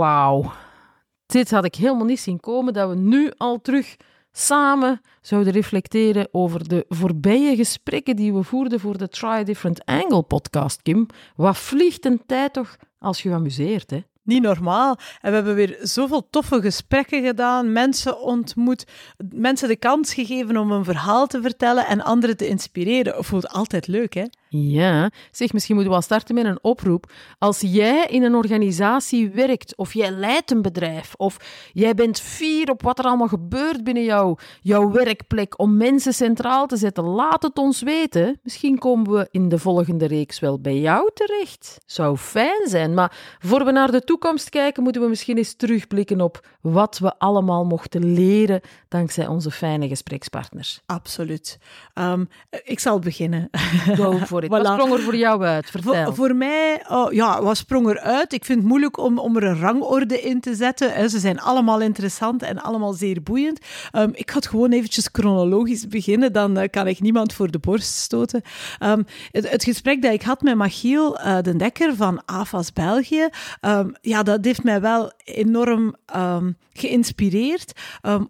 wauw. Dit had ik helemaal niet zien komen, dat we nu al terug samen zouden reflecteren over de voorbije gesprekken die we voerden voor de Try Different Angle podcast, Kim. Wat vliegt een tijd toch als je je amuseert, hè? niet normaal. En we hebben weer zoveel toffe gesprekken gedaan, mensen ontmoet, mensen de kans gegeven om een verhaal te vertellen en anderen te inspireren. Voelt altijd leuk, hè? Ja, zeg, misschien moeten we wel starten met een oproep. Als jij in een organisatie werkt, of jij leidt een bedrijf, of jij bent fier op wat er allemaal gebeurt binnen jou, jouw werkplek, om mensen centraal te zetten, laat het ons weten. Misschien komen we in de volgende reeks wel bij jou terecht. Zou fijn zijn, maar voor we naar de toekomst kijken, moeten we misschien eens terugblikken op wat we allemaal mochten leren dankzij onze fijne gesprekspartners. Absoluut. Um, ik zal beginnen. Go Wat sprong er voor jou uit? Vertel. Voor, voor mij, oh, ja, wat sprong er uit? Ik vind het moeilijk om, om er een rangorde in te zetten. Ze zijn allemaal interessant en allemaal zeer boeiend. Um, ik ga het gewoon eventjes chronologisch beginnen, dan uh, kan ik niemand voor de borst stoten. Um, het, het, gesprek dat ik had met Machiel uh, de Dekker van AFAS België, um, ja, dat heeft mij wel enorm geïnspireerd.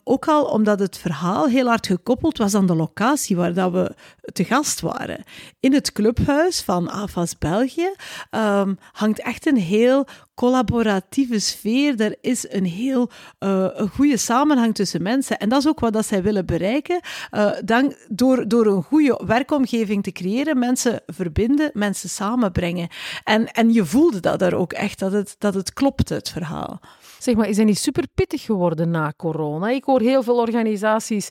ook al omdat het verhaal heel hard gekoppeld was aan de locatie waar dat we te gast waren. In het clubhuis van AFAS België um, hangt echt een heel collaboratieve sfeer. Er is een heel uh, een goede samenhang tussen mensen. En dat is ook wat dat zij willen bereiken. Uh, dan, door, door een goede werkomgeving te creëren, mensen verbinden, mensen samenbrengen. En, en je voelde dat daar ook echt, dat het, dat het klopt, het verhaal. Zeg maar, is het niet super pittig geworden na corona? Ik hoor heel veel organisaties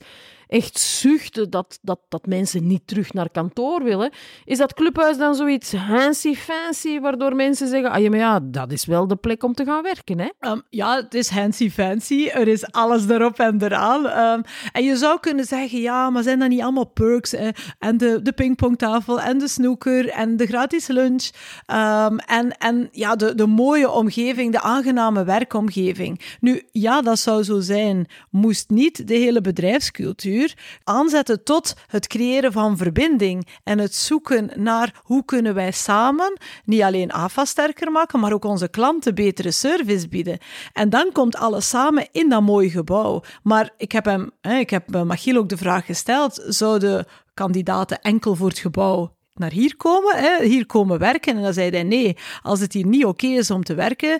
echt zuchten dat, dat, dat mensen niet terug naar kantoor willen, is dat clubhuis dan zoiets fancy-fancy, waardoor mensen zeggen, ah ja, maar ja, dat is wel de plek om te gaan werken, hè? Um, ja, het is fancy-fancy, er is alles erop en eraan. Um, en je zou kunnen zeggen, ja, maar zijn dat niet allemaal perks? Hè? En de, de pingpongtafel en de snoeker en de gratis lunch um, en, en ja, de, de mooie omgeving, de aangename werkomgeving. Nu, ja, dat zou zo zijn, moest niet de hele bedrijfscultuur aanzetten tot het creëren van verbinding en het zoeken naar hoe kunnen wij samen niet alleen AFA sterker maken, maar ook onze klanten betere service bieden. En dan komt alles samen in dat mooie gebouw. Maar ik heb hem, ik heb Machiel ook de vraag gesteld, zouden kandidaten enkel voor het gebouw naar hier komen, hier komen werken. En dan zei hij nee, als het hier niet oké is om te werken,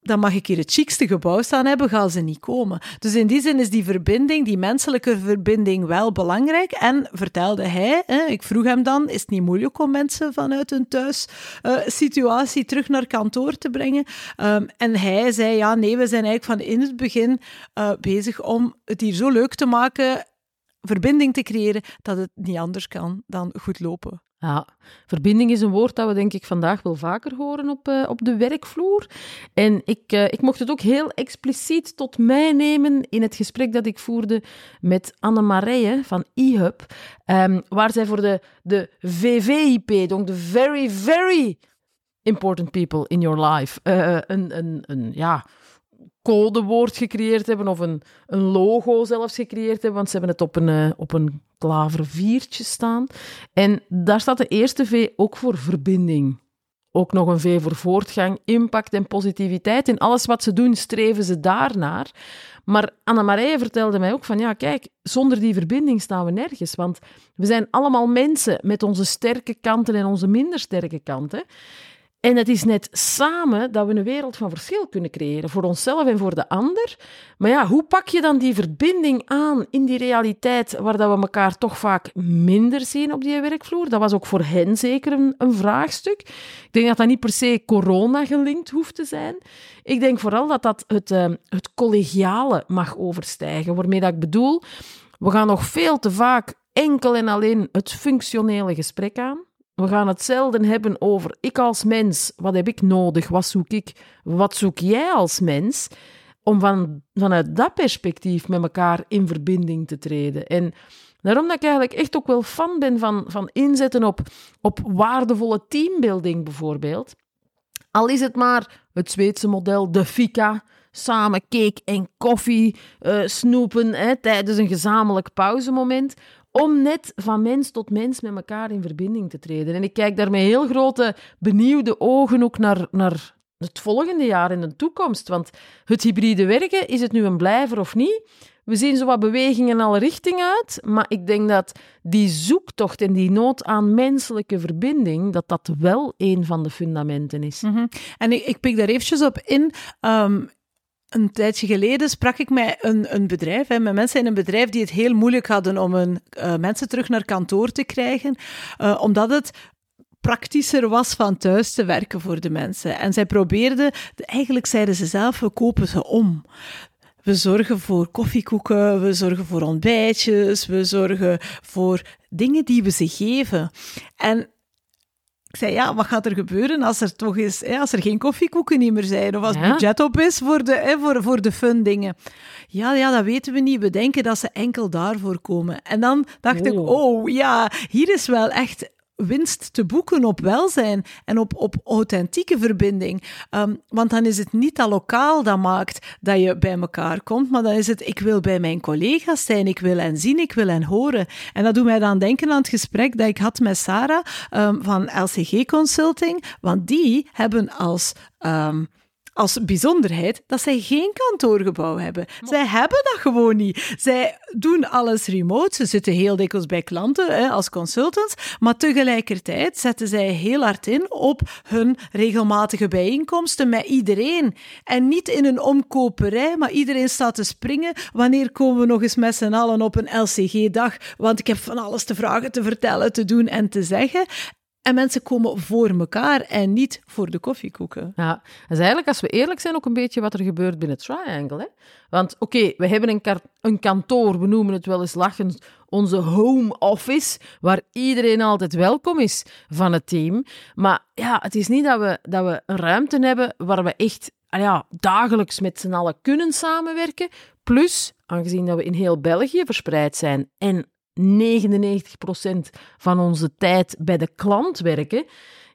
dan mag ik hier het chicste gebouw staan hebben, gaan ze niet komen. Dus in die zin is die verbinding, die menselijke verbinding, wel belangrijk. En vertelde hij, hè, ik vroeg hem dan, is het niet moeilijk om mensen vanuit hun thuissituatie uh, terug naar kantoor te brengen? Um, en hij zei, ja, nee, we zijn eigenlijk van in het begin uh, bezig om het hier zo leuk te maken, verbinding te creëren, dat het niet anders kan dan goed lopen. Ja, verbinding is een woord dat we denk ik vandaag wel vaker horen op, uh, op de werkvloer. En ik, uh, ik mocht het ook heel expliciet tot mij nemen in het gesprek dat ik voerde met Anne van eHub, um, waar zij voor de, de VVIP, donc de Very, Very Important People in Your Life, uh, een, een, een, ja, codewoord gecreëerd hebben of een, een logo zelfs gecreëerd hebben, want ze hebben het op een, uh, op een klaverviertje staan. En daar staat de eerste V ook voor verbinding. Ook nog een V voor voortgang, impact en positiviteit. In alles wat ze doen, streven ze daarnaar. Maar Anna-Marije vertelde mij ook van, ja, kijk, zonder die verbinding staan we nergens. Want we zijn allemaal mensen met onze sterke kanten en onze minder sterke kanten. En het is net samen dat we een wereld van verschil kunnen creëren, voor onszelf en voor de ander. Maar ja, hoe pak je dan die verbinding aan in die realiteit waar dat we elkaar toch vaak minder zien op die werkvloer? Dat was ook voor hen zeker een, een vraagstuk. Ik denk dat dat niet per se corona gelinkt hoeft te zijn. Ik denk vooral dat dat het, uh, het collegiale mag overstijgen, waarmee dat ik bedoel, we gaan nog veel te vaak enkel en alleen het functionele gesprek aan. We gaan het zelden hebben over ik als mens, wat heb ik nodig, wat zoek ik, wat zoek jij als mens, om van, vanuit dat perspectief met elkaar in verbinding te treden. En daarom dat ik eigenlijk echt ook wel fan ben van, van inzetten op, op waardevolle teambuilding bijvoorbeeld. Al is het maar het Zweedse model, de fika, samen cake en koffie uh, snoepen hè, tijdens een gezamenlijk pauzemoment om net van mens tot mens met elkaar in verbinding te treden. En ik kijk daar met heel grote, benieuwde ogen ook naar, naar het volgende jaar in de toekomst. Want het hybride werken, is het nu een blijver of niet? We zien zo wat bewegingen in alle richtingen uit, maar ik denk dat die zoektocht en die nood aan menselijke verbinding, dat dat wel een van de fundamenten is. Mhm. En ik, ik pik daar eventjes op in. Ehm, een tijdje geleden sprak ik met een, een bedrijf, hè, met mensen in een bedrijf die het heel moeilijk hadden om hun uh, mensen terug naar kantoor te krijgen, uh, omdat het praktischer was van thuis te werken voor de mensen. En zij probeerden, eigenlijk zeiden ze zelf, we kopen ze om. We zorgen voor koffiekoeken, we zorgen voor ontbijtjes, we zorgen voor dingen die we ze geven. En ik zei, ja, wat gaat er gebeuren als er toch is, hè, als er geen koffiekoeken meer zijn, of als ja. budget op is voor de, hè, voor, voor de fun dingen? Ja, ja, dat weten we niet. We denken dat ze enkel daarvoor komen. En dan dacht ik, oh ja, hier is wel echt winst te boeken op welzijn en op, op authentieke verbinding. Um, want dan is het niet dat lokaal dat maakt dat je bij elkaar komt, maar dan is het ik wil bij mijn collega's zijn, ik wil hen zien, ik wil hen horen. En dat doet mij dan denken aan het gesprek dat ik had met Sarah um, van LCG Consulting, want die hebben als um, als bijzonderheid dat zij geen kantoorgebouw hebben. Zij hebben dat gewoon niet. Zij doen alles remote. Ze zitten heel dikwijls bij klanten hè, als consultants, maar tegelijkertijd zetten zij heel hard in op hun regelmatige bijeenkomsten met iedereen. En niet in een omkoperij, maar iedereen staat te springen. Wanneer komen we nog eens met z'n allen op een LCG-dag? Want ik heb van alles te vragen, te vertellen, te doen en te zeggen. En mensen komen voor elkaar en niet voor de koffiekoeken. Ja, dat is eigenlijk, als we eerlijk zijn, ook een beetje wat er gebeurt binnen Triangle. Hè? Want oké, we hebben een, een kantoor, we noemen het wel eens lachend onze home office, waar iedereen altijd welkom is van het team. Maar ja, het is niet dat we, dat we een ruimte hebben waar we echt ah ja, dagelijks met z'n allen kunnen samenwerken. Plus, aangezien dat we in heel België verspreid zijn en 99% van onze tijd bij de klant werken,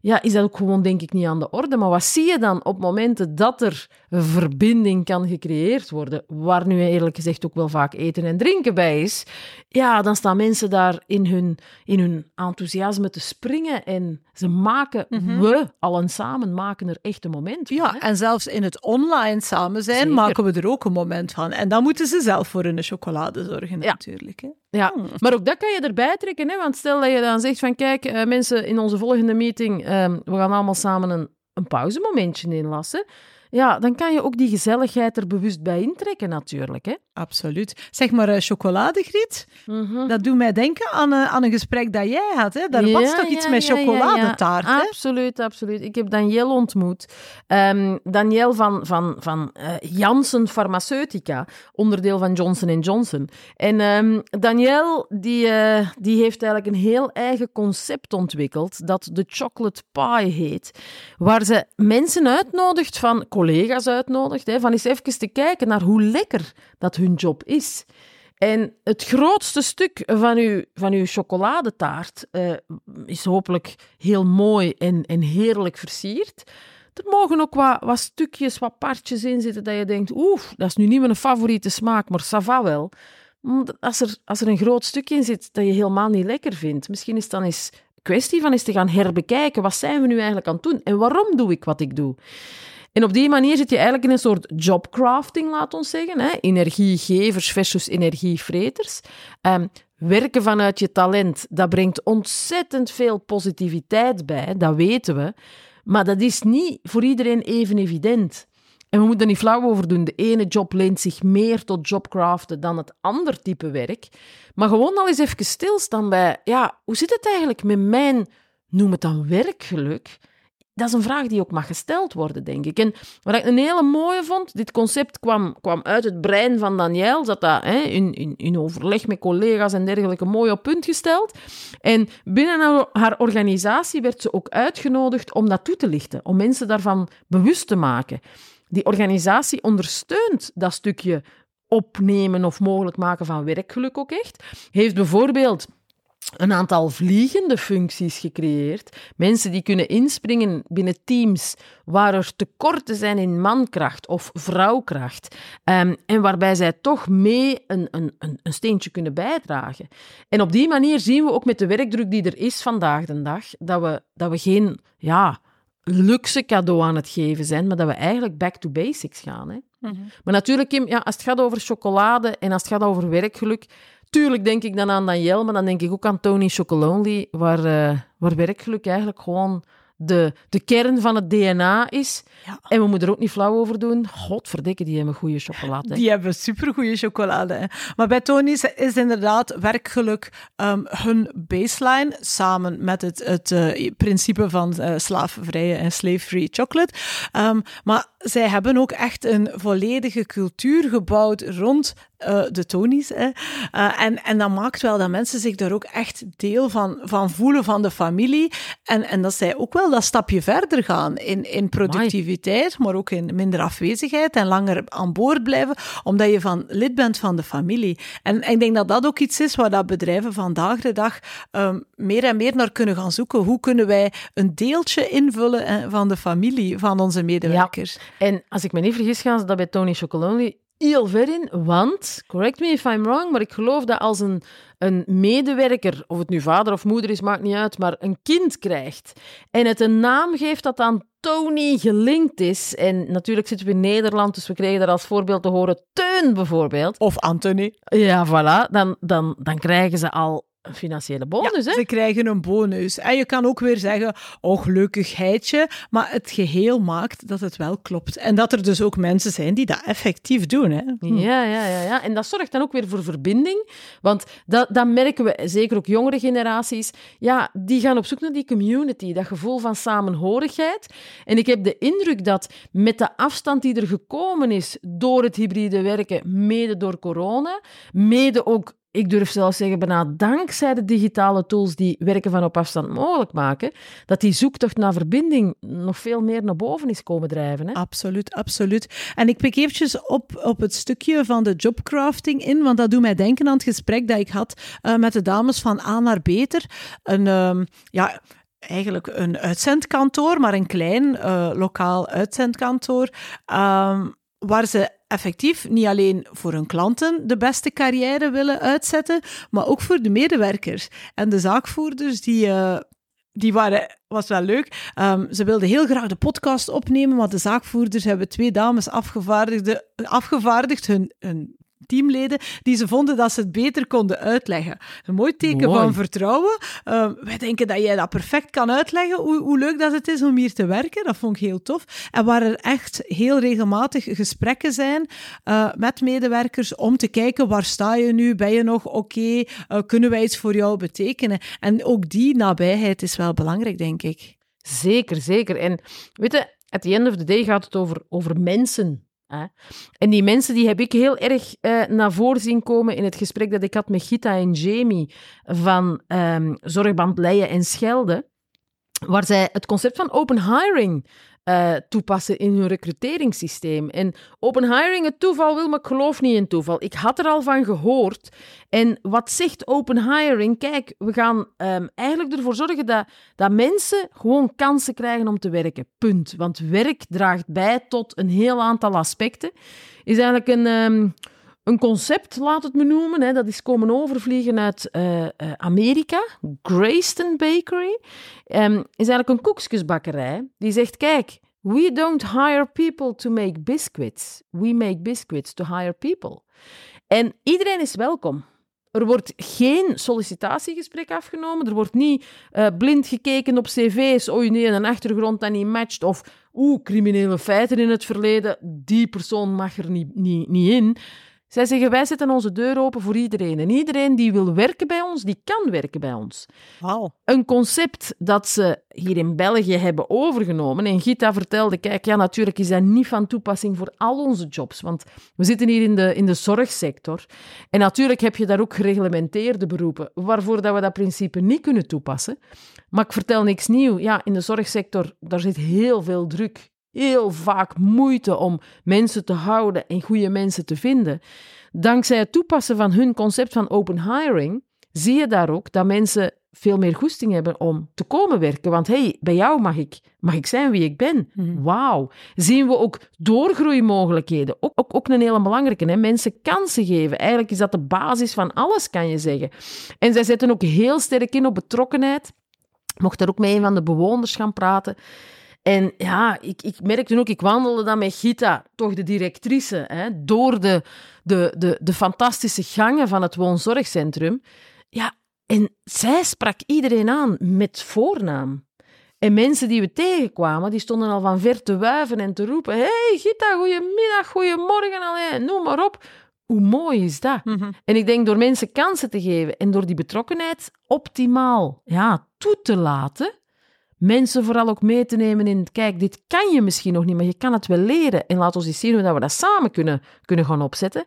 ja, is dat ook gewoon denk ik niet aan de orde. Maar wat zie je dan op momenten dat er een verbinding kan gecreëerd worden, waar nu eerlijk gezegd ook wel vaak eten en drinken bij is, ja, dan staan mensen daar in hun, in hun enthousiasme te springen en ze maken, mm-hmm. we allen samen maken er echt een moment van. Ja, hè? en zelfs in het online samen zijn Zeker. maken we er ook een moment van. En dan moeten ze zelf voor hun chocolade zorgen ja. natuurlijk. Hè? Ja, hmm. maar ook dat kan je erbij trekken. Hè? Want stel dat je dan zegt van kijk, uh, mensen in onze volgende meeting, uh, we gaan allemaal samen een, een pauzemomentje inlassen ja, dan kan je ook die gezelligheid er bewust bij intrekken natuurlijk. Hè? Absoluut. Zeg maar, uh, chocoladegriet, mm-hmm. dat doet mij denken aan, uh, aan een gesprek dat jij had. Hè? Daar ja, was toch iets ja, met chocoladetaart, ja, Absoluut, absoluut. Ik heb Danielle ontmoet. Um, Danielle van, van, van uh, Janssen Pharmaceutica, onderdeel van Johnson Johnson. En um, Danielle, die, die heeft eigenlijk een heel eigen concept ontwikkeld, dat de chocolate pie heet, waar ze mensen uitnodigt van collega's uitnodigt, hè, van eens even te kijken naar hoe lekker dat hun job is. En het grootste stuk van uw, van uw chocoladetaart uh, is hopelijk heel mooi en, en heerlijk versierd. Er mogen ook wat, wat stukjes, wat partjes in zitten dat je denkt, oeh, dat is nu niet mijn favoriete smaak, maar ça va wel. Als er, als er een groot stukje in zit dat je helemaal niet lekker vindt, misschien is het dan eens kwestie van eens te gaan herbekijken, wat zijn we nu eigenlijk aan het doen en waarom doe ik wat ik doe? En op die manier zit je eigenlijk in een soort jobcrafting, laat ons zeggen. Hè? Energiegevers versus energievreters. Um, werken vanuit je talent, dat brengt ontzettend veel positiviteit bij, dat weten we. Maar dat is niet voor iedereen even evident. En we moeten er niet flauw over doen. De ene job leent zich meer tot jobcraften dan het ander type werk. Maar gewoon al eens even stilstaan bij, ja, hoe zit het eigenlijk met mijn, noem het dan werkgeluk? Dat is een vraag die ook mag gesteld worden, denk ik. En wat ik een hele mooie vond, dit concept kwam, kwam uit het brein van Danielle, zat dat hè, in, in, in overleg met collega's en dergelijke mooi op punt gesteld. En binnen haar organisatie werd ze ook uitgenodigd om dat toe te lichten, om mensen daarvan bewust te maken. Die organisatie ondersteunt dat stukje opnemen of mogelijk maken van werkgeluk ook echt. Heeft bijvoorbeeld een aantal vliegende functies gecreëerd. Mensen die kunnen inspringen binnen teams waar er tekorten zijn in mankracht of vrouwkracht. Um, en waarbij zij toch mee een, een, een steentje kunnen bijdragen. En op die manier zien we ook met de werkdruk die er is vandaag de dag, dat we, dat we geen ja, luxe cadeau aan het geven zijn, maar dat we eigenlijk back to basics gaan. Hè? Mhm. Maar natuurlijk, Kim, ja, als het gaat over chocolade en als het gaat over werkgeluk, tuurlijk denk ik dan aan Daniel, maar dan denk ik ook aan Tony Chocolonely, waar, eh, waar werkgeluk eigenlijk gewoon de, de kern van het DNA is. Ja. En we moeten er ook niet flauw over doen. Godverdikke, die hebben goede chocolade. hè. Die hebben supergoeie chocolade. hè. Maar bij Tony's is inderdaad werkgeluk ehm, hun baseline, samen met het, het eh, principe van eh slavenvrije en slave-free chocolate. Ehm, maar zij hebben ook echt een volledige cultuur gebouwd rond eh, de Tony's. Hè. Eh, en, en dat maakt wel dat mensen zich daar ook echt deel van, van voelen van de familie. En, en dat zij ook wel dat stapje verder gaan in, in productiviteit, maar ook in minder afwezigheid en langer aan boord blijven, omdat je van lid bent van de familie. En, en ik denk dat dat ook iets is waar dat bedrijven vandaag de dag ehm, meer en meer naar kunnen gaan zoeken. Hoe kunnen wij een deeltje invullen van de familie, van onze medewerkers? En als ik me niet vergis, gaan ze dat bij Tony Chocolonely heel ver in. Want, correct me if I'm wrong, maar ik geloof dat als een, een medewerker, of het nu vader of moeder is, maakt niet uit, maar een kind krijgt en het een naam geeft dat aan Tony gelinkt is. En natuurlijk zitten we in Nederland, dus we krijgen daar als voorbeeld te horen Teun bijvoorbeeld. Of Anthony. Ja, voilà. Dan, dan, dan krijgen ze al een financiële bonus, hè? Ze krijgen een bonus. En je kan ook weer zeggen, oh, gelukkigheidje. Maar het geheel maakt dat het wel klopt. En dat er dus ook mensen zijn die dat effectief doen. Hè? Hm. Ja, ja, ja, ja. En dat zorgt dan ook weer voor verbinding. Want dat, dat merken we, zeker ook jongere generaties, ja, die gaan op zoek naar die community, dat gevoel van samenhorigheid. En ik heb de indruk dat met de afstand die er gekomen is door het hybride werken, mede door corona, mede ook ik durf zelfs zeggen, bijna dankzij de digitale tools die werken van op afstand mogelijk maken, dat die zoektocht naar verbinding nog veel meer naar boven is komen drijven. Hè? Absoluut, absoluut. En ik pik eventjes op, op het stukje van de jobcrafting in, want dat doet mij denken aan het gesprek dat ik had uh, met de dames van A naar Beter. Een, um, ja, eigenlijk een uitzendkantoor, maar een klein uh, lokaal uitzendkantoor, um, waar ze effectief niet alleen voor hun klanten de beste carrière willen uitzetten, maar ook voor de medewerkers. En de zaakvoerders die... Uh, die waren, was wel leuk. Um, ze wilden heel graag de podcast opnemen, maar de zaakvoerders hebben twee dames afgevaardigd, afgevaardigd hun, hun teamleden, die ze vonden dat ze het beter konden uitleggen. Een mooi teken mooi. van vertrouwen. Uh, wij denken dat jij dat perfect kan uitleggen, hoe, hoe, leuk dat het is om hier te werken. Dat vond ik heel tof. En waar er echt heel regelmatig gesprekken zijn uh, met medewerkers om te kijken, waar sta je nu? Ben je nog oké? Okay? Uh, kunnen wij iets voor jou betekenen? En ook die nabijheid is wel belangrijk, denk ik. Zeker, zeker. En weet je, at the end of the day gaat het over, over mensen. En die mensen die heb ik heel erg uh, naar voren zien komen in het gesprek dat ik had met Gita en Jamie van um, Zorgband Leien en Schelde, waar zij het concept van open hiring uh, toepassen in hun recruteringssysteem. En open hiring, het toeval wil, maar ik geloof niet in toeval. Ik had er al van gehoord. En wat zegt open hiring? Kijk, we gaan um, eigenlijk ervoor zorgen dat, dat mensen gewoon kansen krijgen om te werken. Punt. Want werk draagt bij tot een heel aantal aspecten. Is eigenlijk een... Um, een concept, laat het me noemen. Hè, dat is komen overvliegen uit uh, uh, Amerika. Grayston Bakery. Um, is eigenlijk een koekjesbakkerij. Die zegt, kijk, we don't hire people to make biscuits. We make biscuits to hire people. En iedereen is welkom. Er wordt geen sollicitatiegesprek afgenomen. Er wordt niet uh, blind gekeken op cv's. Oh nee, een achtergrond dat niet matcht. Of oeh, criminele feiten in het verleden. Die persoon mag er niet, niet, niet in. Zij zeggen, wij zetten onze deur open voor iedereen. En iedereen die wil werken bij ons, die kan werken bij ons. Wow. Een concept dat ze hier in België hebben overgenomen. En Gita vertelde, kijk, ja, natuurlijk is dat niet van toepassing voor al onze jobs. Want we zitten hier in de, in de zorgsector. En natuurlijk heb je daar ook gereglementeerde beroepen, waarvoor dat we dat principe niet kunnen toepassen. Maar ik vertel niks nieuw. Ja, in de zorgsector, daar zit heel veel druk heel vaak moeite om mensen te houden en goede mensen te vinden. Dankzij het toepassen van hun concept van open hiring, zie je daar ook dat mensen veel meer goesting hebben om te komen werken. Want hey, bij jou mag ik, mag ik zijn wie ik ben. Mm. Wauw. Zien we ook doorgroeimogelijkheden. Ook, ook, ook een hele belangrijke. Hè? Mensen kansen geven. Eigenlijk is dat de basis van alles, kan je zeggen. En zij zetten ook heel sterk in op betrokkenheid. Mocht daar ook met een van de bewoners gaan praten. En ja, ik, ik merkte ook, ik wandelde dan met Gita, toch de directrice, hè, door de, de, de, de fantastische gangen van het woonzorgcentrum. Ja, en zij sprak iedereen aan met voornaam. En mensen die we tegenkwamen, die stonden al van ver te wuiven en te roepen: hey Gita, goedemiddag, goedemorgen, alleen, noem maar op. Hoe mooi is dat? Mhm. En ik denk door mensen kansen te geven en door die betrokkenheid optimaal ja, toe te laten, mensen vooral ook mee te nemen in, kijk, dit kan je misschien nog niet, maar je kan het wel leren. En laat ons eens zien hoe we dat samen kunnen, kunnen gaan opzetten.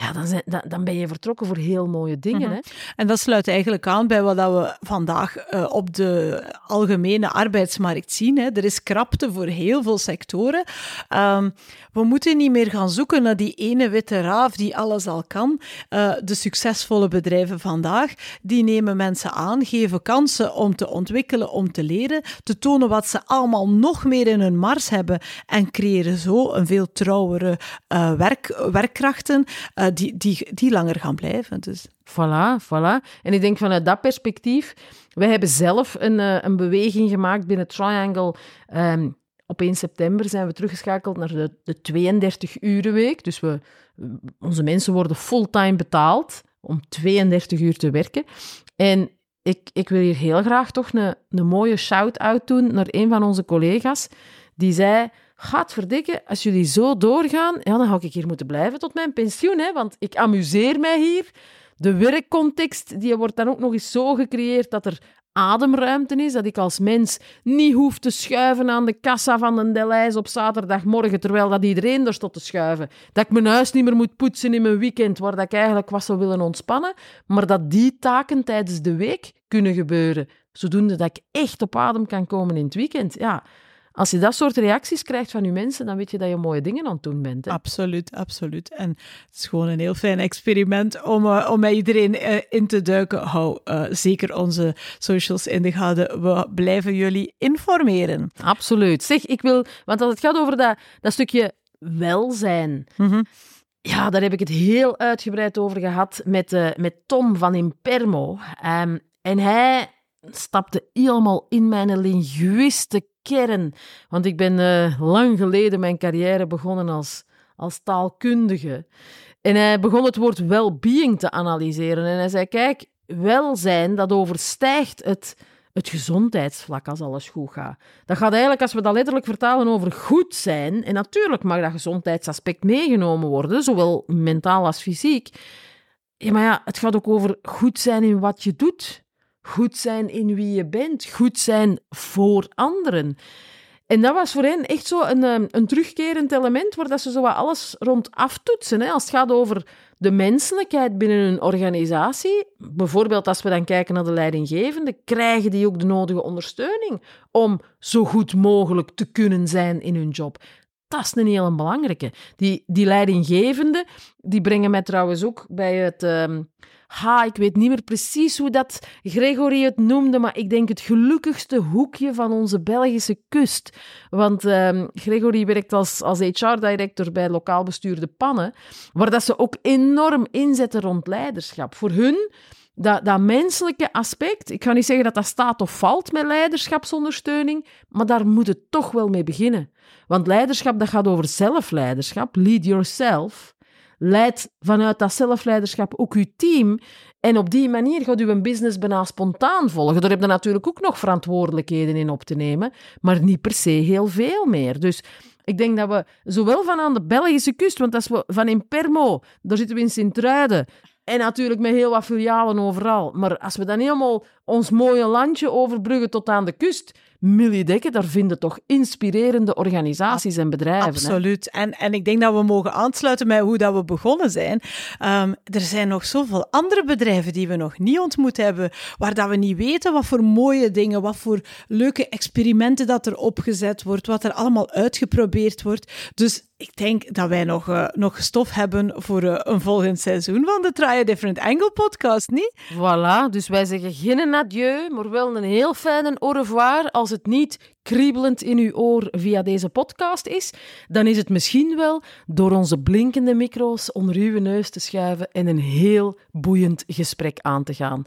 Ja, dan, zijn, dan, dan ben je vertrokken voor heel mooie dingen. Mhm. hè? En dat sluit eigenlijk aan bij wat we vandaag eh, op de algemene arbeidsmarkt zien. Hè. Er is krapte voor heel veel sectoren. Ehm, we moeten niet meer gaan zoeken naar die ene witte raaf die alles al kan. Eh, de succesvolle bedrijven vandaag, die nemen mensen aan, geven kansen om te ontwikkelen, om te leren, te tonen wat ze allemaal nog meer in hun mars hebben en creëren zo een veel trouwere eh, werk, werkkrachten eh, die, die, die langer gaan blijven. Dus. Voilà, voilà. En ik denk vanuit dat perspectief, wij hebben zelf een, eh, een beweging gemaakt binnen Triangle. Ehm, op 1 september zijn we teruggeschakeld naar de, de 32-urenweek. Dus we, onze mensen worden fulltime betaald om 32 uur te werken. En ik, ik wil hier heel graag toch een, een mooie shout-out doen naar een van onze collega's. Die zei, gaat verdikken, als jullie zo doorgaan, ja, dan ga ik hier moeten blijven tot mijn pensioen. Hè, want ik amuseer mij hier. De werkcontext die wordt dan ook nog eens zo gecreëerd dat er ademruimte is, dat ik als mens niet hoef te schuiven aan de kassa van een Delijs op zaterdagmorgen, terwijl dat iedereen er stond te schuiven. Dat ik mijn huis niet meer moet poetsen in mijn weekend, waar dat ik eigenlijk was zou willen ontspannen, maar dat die taken tijdens de week kunnen gebeuren, zodoende dat ik echt op adem kan komen in het weekend. Ja, als je dat soort reacties krijgt van je mensen, dan weet je dat je mooie dingen aan het doen bent. Hè? Absoluut, absoluut. En het is gewoon een heel fijn experiment om, uh, om met iedereen uh, in te duiken. Hou uh, zeker onze socials in de gaten. We blijven jullie informeren. Absoluut. Zeg, ik wil, want als het gaat over dat, dat stukje welzijn. Mm -hmm. Ja, daar heb ik het heel uitgebreid over gehad met, met Tom van Impermo. Um, en hij stapte helemaal in mijn linguïste Want ik ben uh, lang geleden mijn carrière begonnen als, als taalkundige. En hij begon het woord well-being te analyseren. En hij zei, kijk, welzijn, dat overstijgt het, het gezondheidsvlak als alles goed gaat. Dat gaat eigenlijk, als we dat letterlijk vertalen, over goed zijn. En natuurlijk mag dat gezondheidsaspect meegenomen worden, zowel mentaal als fysiek. Ja, maar ja, het gaat ook over goed zijn in wat je doet. Goed zijn in wie je bent. Goed zijn voor anderen. En dat was voor hen echt zo een, een terugkerend element waar dat ze zo wat alles rond aftoetsen. Hè. Als het gaat over de menselijkheid binnen een organisatie, bijvoorbeeld als we dan kijken naar de leidinggevende, krijgen die ook de nodige ondersteuning om zo goed mogelijk te kunnen zijn in hun job. Dat is een heel belangrijke. Die, die leidinggevende, die brengen mij trouwens ook bij het... Um, Ha, ik weet niet meer precies hoe dat Gregory het noemde, maar ik denk het gelukkigste hoekje van onze Belgische kust. Want uh, Gregory werkt als, als HR-director bij lokaal bestuurde Pannen, waar dat ze ook enorm inzetten rond leiderschap. Voor hun, dat, dat menselijke aspect, ik ga niet zeggen dat dat staat of valt met leiderschapsondersteuning, maar daar moet het toch wel mee beginnen. Want leiderschap, dat gaat over zelfleiderschap, lead yourself. Leid vanuit dat zelfleiderschap ook uw team. En op die manier gaat uw business bijna spontaan volgen. Daar heb je natuurlijk ook nog verantwoordelijkheden in op te nemen, maar niet per se heel veel meer. Dus ik denk dat we zowel van aan de Belgische kust, want als we van in Permo, daar zitten we in Sint-Truiden, en natuurlijk met heel wat filialen overal. Maar als we dan helemaal ons mooie landje overbruggen tot aan de kust, Millie Dekken, daar vinden toch inspirerende organisaties en bedrijven. Absoluut. En, en ik denk dat we mogen aansluiten met hoe dat we begonnen zijn. Um, er zijn nog zoveel andere bedrijven die we nog niet ontmoet hebben, waar dat we niet weten wat voor mooie dingen, wat voor leuke experimenten dat er opgezet wordt, wat er allemaal uitgeprobeerd wordt. Dus ik denk dat wij nog, uh, nog stof hebben voor uh, een volgend seizoen van de Try a Different Angle podcast, niet? Voilà, dus wij zeggen geen adieu, maar wel een heel fijne au revoir. Als het niet kriebelend in uw oor via deze podcast is, dan is het misschien wel door onze blinkende micro's onder uw neus te schuiven en een heel boeiend gesprek aan te gaan.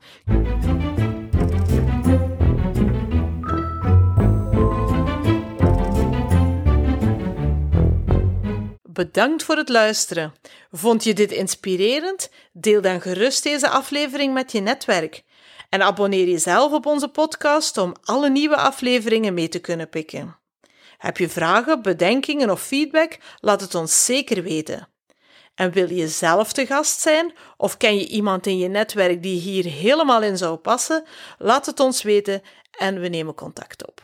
Bedankt voor het luisteren. Vond je dit inspirerend? Deel dan gerust deze aflevering met je netwerk. En abonneer jezelf op onze podcast om alle nieuwe afleveringen mee te kunnen pikken. Heb je vragen, bedenkingen of feedback? Laat het ons zeker weten. En wil je zelf te gast zijn of ken je iemand in je netwerk die hier helemaal in zou passen? Laat het ons weten en we nemen contact op.